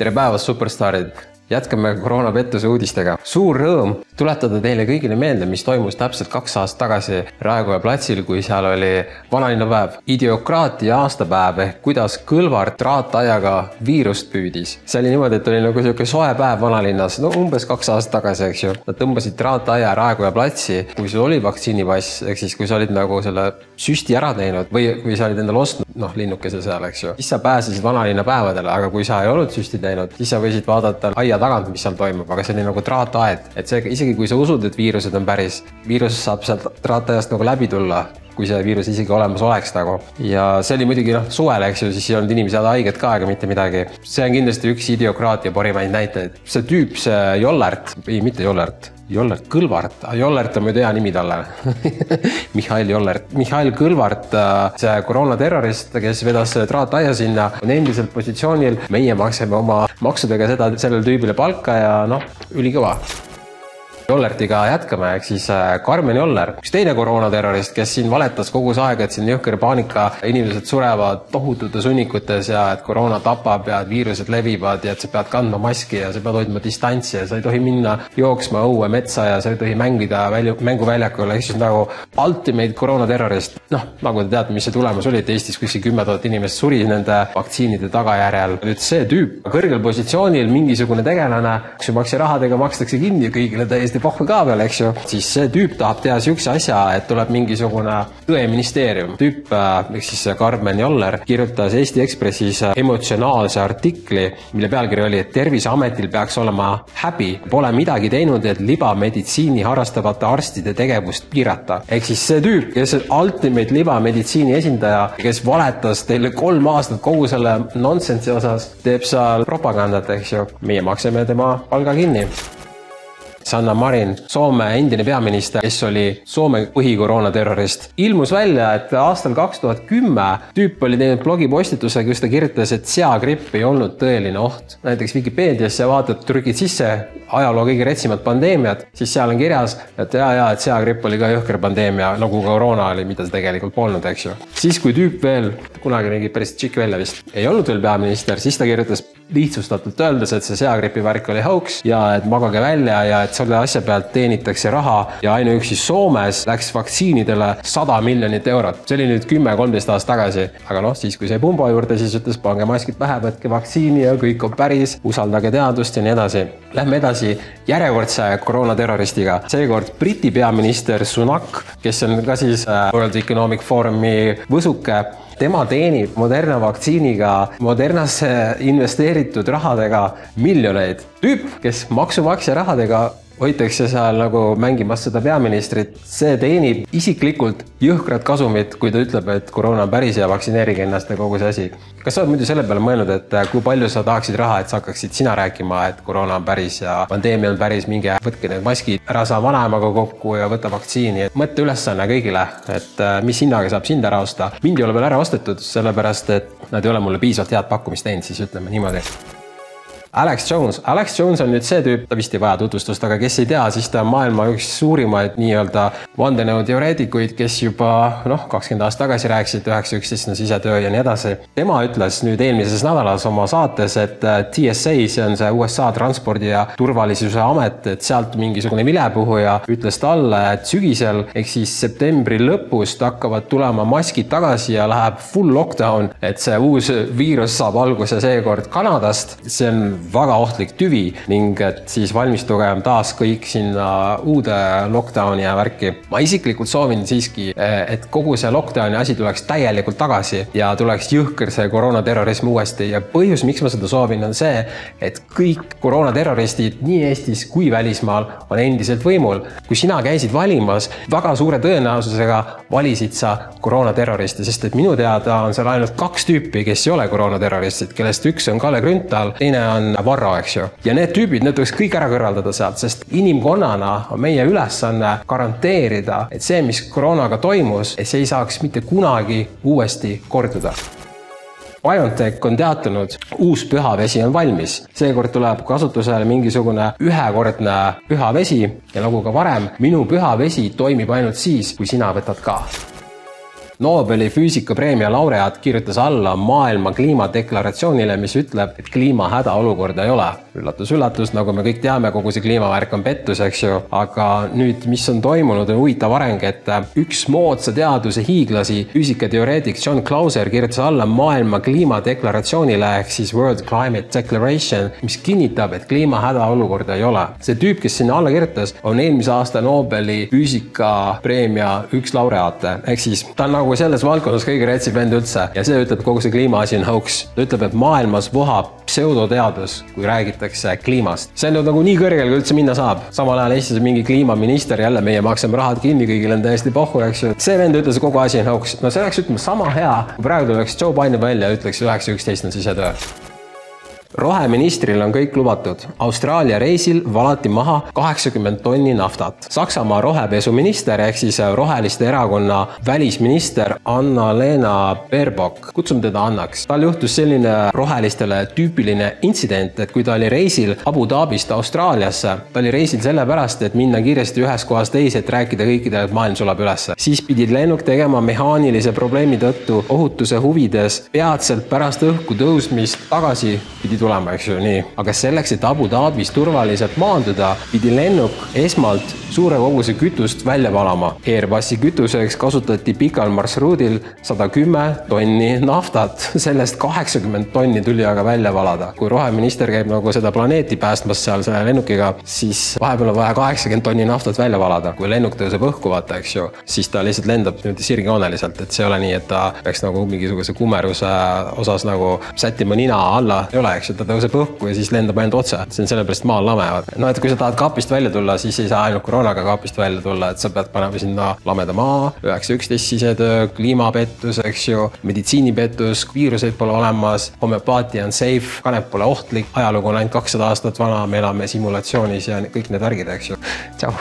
Treba super stvari jätkame koroonapettuse uudistega. suur rõõm tuletada teile kõigile meelde, mis toimus täpselt kaks aastat tagasi Raekoja platsil, kui seal oli vanalinnapäev, idiokraatia aastapäev ehk kuidas Kõlvart raataiaga viirust püüdis. see oli niimoodi, et oli nagu sihuke soe päev vanalinnas, no umbes kaks aastat tagasi, eks ju. Nad tõmbasid raataia Raekoja platsi, kui sul oli vaktsiinipass, ehk siis kui sa olid nagu selle süsti ära teinud või, või sa olid endale ostnud, noh, linnukese seal, eks ju. siis sa pääsesid vanalinna päevadele, aga kui sa ei olnud süsti teinud, siis sa võisid vaadata aia tagant, mis seal toimub, aga see oli nagu traataed, et see isegi kui sa usud, et viirused on päris, viirus saab sealt traataiast nagu läbi tulla kui see viirus isegi olemas oleks nagu. ja see oli muidugi noh, suvel, eks ju, siis ei olnud inimesed haiged ka ega mitte midagi. see on kindlasti üks idiokraatia parimaid näiteid. see tüüp, see Jollert, ei mitte Jollert, Jollert Kõlvart, Jollert on muidu hea nimi talle Mihhail Jollert, Mihhail Kõlvart, see koroonaterrorist, kes vedas selle traataia sinna, on endiselt positsioonil. meie maksame oma maksudega seda, sellele tüübile palka ja noh, ülikõva Jollertiga jätkame, ehk siis äh, Karmen Joller, üks teine koroonaterrorist, kes siin valetas kogu see aeg, et siin jõhker paanika, inimesed surevad tohututes hunnikutes ja et koroona tapab ja et viirused levivad ja et sa pead kandma maski ja sa pead hoidma distantsi ja sa ei tohi minna jooksma õue, metsa ja sa ei tohi mängida välju, mänguväljakul, ehk siis nagu ultimate koroonaterrorist. noh, nagu te teate, mis see tulemus oli, et Eestis kuskil kümme tuhat inimest suri nende vaktsiinide tagajärjel. nüüd see tüüp, kõrgel positsioonil mingisugune tegelane, maksumaksja rahadega makstakse kinni kõigile täiesti hästi pohhu ka veel, eks ju, siis see tüüp tahab teha niisuguse asja, et tuleb mingisugune tõeministeerium. tüüp, äh, ehk siis Karmen Joller, kirjutas Eesti Ekspressis äh, emotsionaalse artikli, mille pealkiri oli, et Terviseametil peaks olema häbi, pole midagi teinud, et libameditsiini harrastavate arstide tegevust piirata. ehk siis see tüüp, kes ultimate libameditsiini esindaja, kes valetas teile kolm aastat kogu selle nonsense'i osas, teeb seal propagandat, eks ju. meie maksame tema palga kinni Sanna Marin, Soome endine peaminister, kes oli Soome põhikoroonaterrorist, ilmus välja, et aastal kaks tuhat kümme tüüp oli teinud blogipostituse, kus ta kirjutas, et seagripp ei olnud tõeline oht. näiteks Vikipeediasse vaatad, trükid sisse ajaloo kõige retsimad pandeemiad, siis seal on kirjas, et ja, ja et seagripp oli ka jõhker pandeemia, nagu koroona oli, mida see tegelikult polnud, eks ju. siis, kui tüüp veel, kunagi nägi päris tšikk välja vist, ei olnud veel peaminister, siis ta kirjutas lihtsustatult öeldes, et see seagripi värk oli hoax ja et magage välja ja et selle asja pealt teenitakse raha ja ainuüksi Soomes läks vaktsiinidele sada miljonit eurot. see oli nüüd kümme-kolmteist aastat tagasi, aga noh, siis kui sai pumba juurde, siis ütles, pange maskid pähe, võtke vaktsiini ja kõik on päris, usaldage teadust ja nii edasi. Lähme edasi järjekordse koroonaterroristiga, seekord Briti peaminister Sunak, kes on ka siis äh, World Economic Forumi võsuke tema teenib Moderna vaktsiiniga Modernasse investeeritud rahadega miljoneid. tüüp, kes maksumaksja rahadega hoitakse seal nagu mängimas seda peaministrit, see teenib isiklikult jõhkrat kasumit, kui ta ütleb, et koroona on päris ja vaktsineerige ennast ja kogu see asi. kas sa oled muidu selle peale mõelnud, et äh, kui palju sa tahaksid raha, et sa hakkaksid sina rääkima, et koroona on päris ja pandeemia on päris, minge võtke need maskid, ära saa vanaemaga kokku ja võta vaktsiini, et mõtteülesanne kõigile, et äh, mis hinnaga saab sind ära osta. mind ei ole veel ära ostetud, sellepärast et nad ei ole mulle piisavalt head pakkumist teinud, siis ütleme niimoodi Alex Jones, Alex Jones on nüüd see tüüp, ta vist ei vaja tutvustust, aga kes ei tea, siis ta on maailma üks suurimaid nii-öelda vandenõuteoreetikuid, kes juba noh, kakskümmend aastat tagasi rääkisid üheksa üksteist on sisetöö ja nii edasi. tema ütles nüüd eelmises nädalas oma saates, et äh, TSA, see on see USA transpordi ja turvalisuse amet, et sealt mingisugune vilepuhuja ütles talle, et sügisel ehk siis septembri lõpust hakkavad tulema maskid tagasi ja läheb full lockdown, et see uus viirus saab alguse seekord Kanadast. see on väga ohtlik tüvi ning et siis valmistugem taas kõik sinna uude lockdown'i ja värki. ma isiklikult soovin siiski, et kogu see lockdown'i asi tuleks täielikult tagasi ja tuleks jõhker see koroonaterrorism uuesti ja põhjus, miks ma seda soovin, on see, et kõik koroonaterroristid nii Eestis kui välismaal on endiselt võimul. kui sina käisid valimas, väga suure tõenäosusega valisid sa koroonaterroristi, sest et minu teada on seal ainult kaks tüüpi, kes ei ole koroonaterroristid, kellest üks on Kalle Grünthal, teine on Varro, eks ju. ja need tüübid, need tuleks kõik ära kõrvaldada sealt, sest inimkonnana on meie ülesanne garanteerida, et see, mis koroonaga toimus, see ei saaks mitte kunagi uuesti korduda BioNTech on teatanud, uus pühavesi on valmis. seekord tuleb kasutusele mingisugune ühekordne pühavesi ja nagu ka varem, minu pühavesi toimib ainult siis, kui sina võtad ka Nobeli füüsikapreemia laureaat kirjutas alla maailma kliimadeklaratsioonile, mis ütleb, et kliima hädaolukorda ei ole. üllatus-üllatus, nagu me kõik teame, kogu see kliimavärk on pettus, eks ju, aga nüüd, mis on toimunud, on huvitav areng, et üks moodsa teaduse hiiglasi, füüsikateoreetik John Clauser kirjutas alla maailma kliimadeklaratsioonile ehk siis World Climate Declaration, mis kinnitab, et kliima hädaolukorda ei ole. see tüüp, kes sinna alla kirjutas, on eelmise aasta Nobeli füüsikapreemia üks laureaate, ehk siis ta on nagu selles valdkonnas kõige retsim vend üldse ja see ütleb, kogu see kliimaasi on hoax. ta ütleb, et maailmas vohab pseudoteadus, kui räägitakse kliimast. see on ju nagu nii kõrgele, kui üldse minna saab. samal ajal Eestis on mingi kliimaminister, jälle meie maksame rahad kinni, kõigil on täiesti pohhu, eks ju. see vend ütles, et kogu asi on hoax. no see oleks, ütleme, sama hea, kui praegu tuleks Joe Biden välja ja ütleks üheksa, üksteist on sisetöö roheministril on kõik lubatud. Austraalia reisil valati maha kaheksakümmend tonni naftat. Saksamaa rohepesuminister ehk siis Roheliste erakonna välisminister Anna-Lena Baerbock, kutsume teda Annaks. tal juhtus selline rohelistele tüüpiline intsident, et kui ta oli reisil Abu Dhabist Austraaliasse, ta oli reisil sellepärast, et minna kiiresti ühest kohast teise, et rääkida kõikidele, et maailm sulab ülesse. siis pidi lennuk tegema mehaanilise probleemi tõttu ohutuse huvides peatselt pärast õhku tõusmist tagasi pidi tulema, eks ju, nii. aga selleks, et Abu Dhabis turvaliselt maanduda, pidi lennuk esmalt suure koguse kütust välja valama. Airbusi kütuseks kasutati pikal marsruudil sada kümme tonni naftat, sellest kaheksakümmend tonni tuli aga välja valada. kui roheminister käib nagu seda planeeti päästmas seal selle lennukiga, siis vahepeal on vaja kaheksakümmend tonni naftat välja valada. kui lennuk tõuseb õhku, vaata, eks ju, siis ta lihtsalt lendab niimoodi sirgjooneliselt, et see ei ole nii, et ta peaks nagu mingisuguse kumeruse osas nagu sättima nina alla, ei ole, eks ju, ta tõuseb õhku ja siis lendab ainult otse. see on sellepärast maa lame, vaata. no et kui sa tahad kapist välja tulla, siis ei saa ainult koroonaga kapist välja tulla, et sa pead panema sinna lameda maa, üheksa, üksteist sisetöö, kliimapettus, eks ju, meditsiinipettus, viiruseid pole olemas, homöopaatia on safe, kanep pole ohtlik, ajalugu on ainult kakssada aastat vana, me elame simulatsioonis ja kõik need värgid, eks ju. tšau.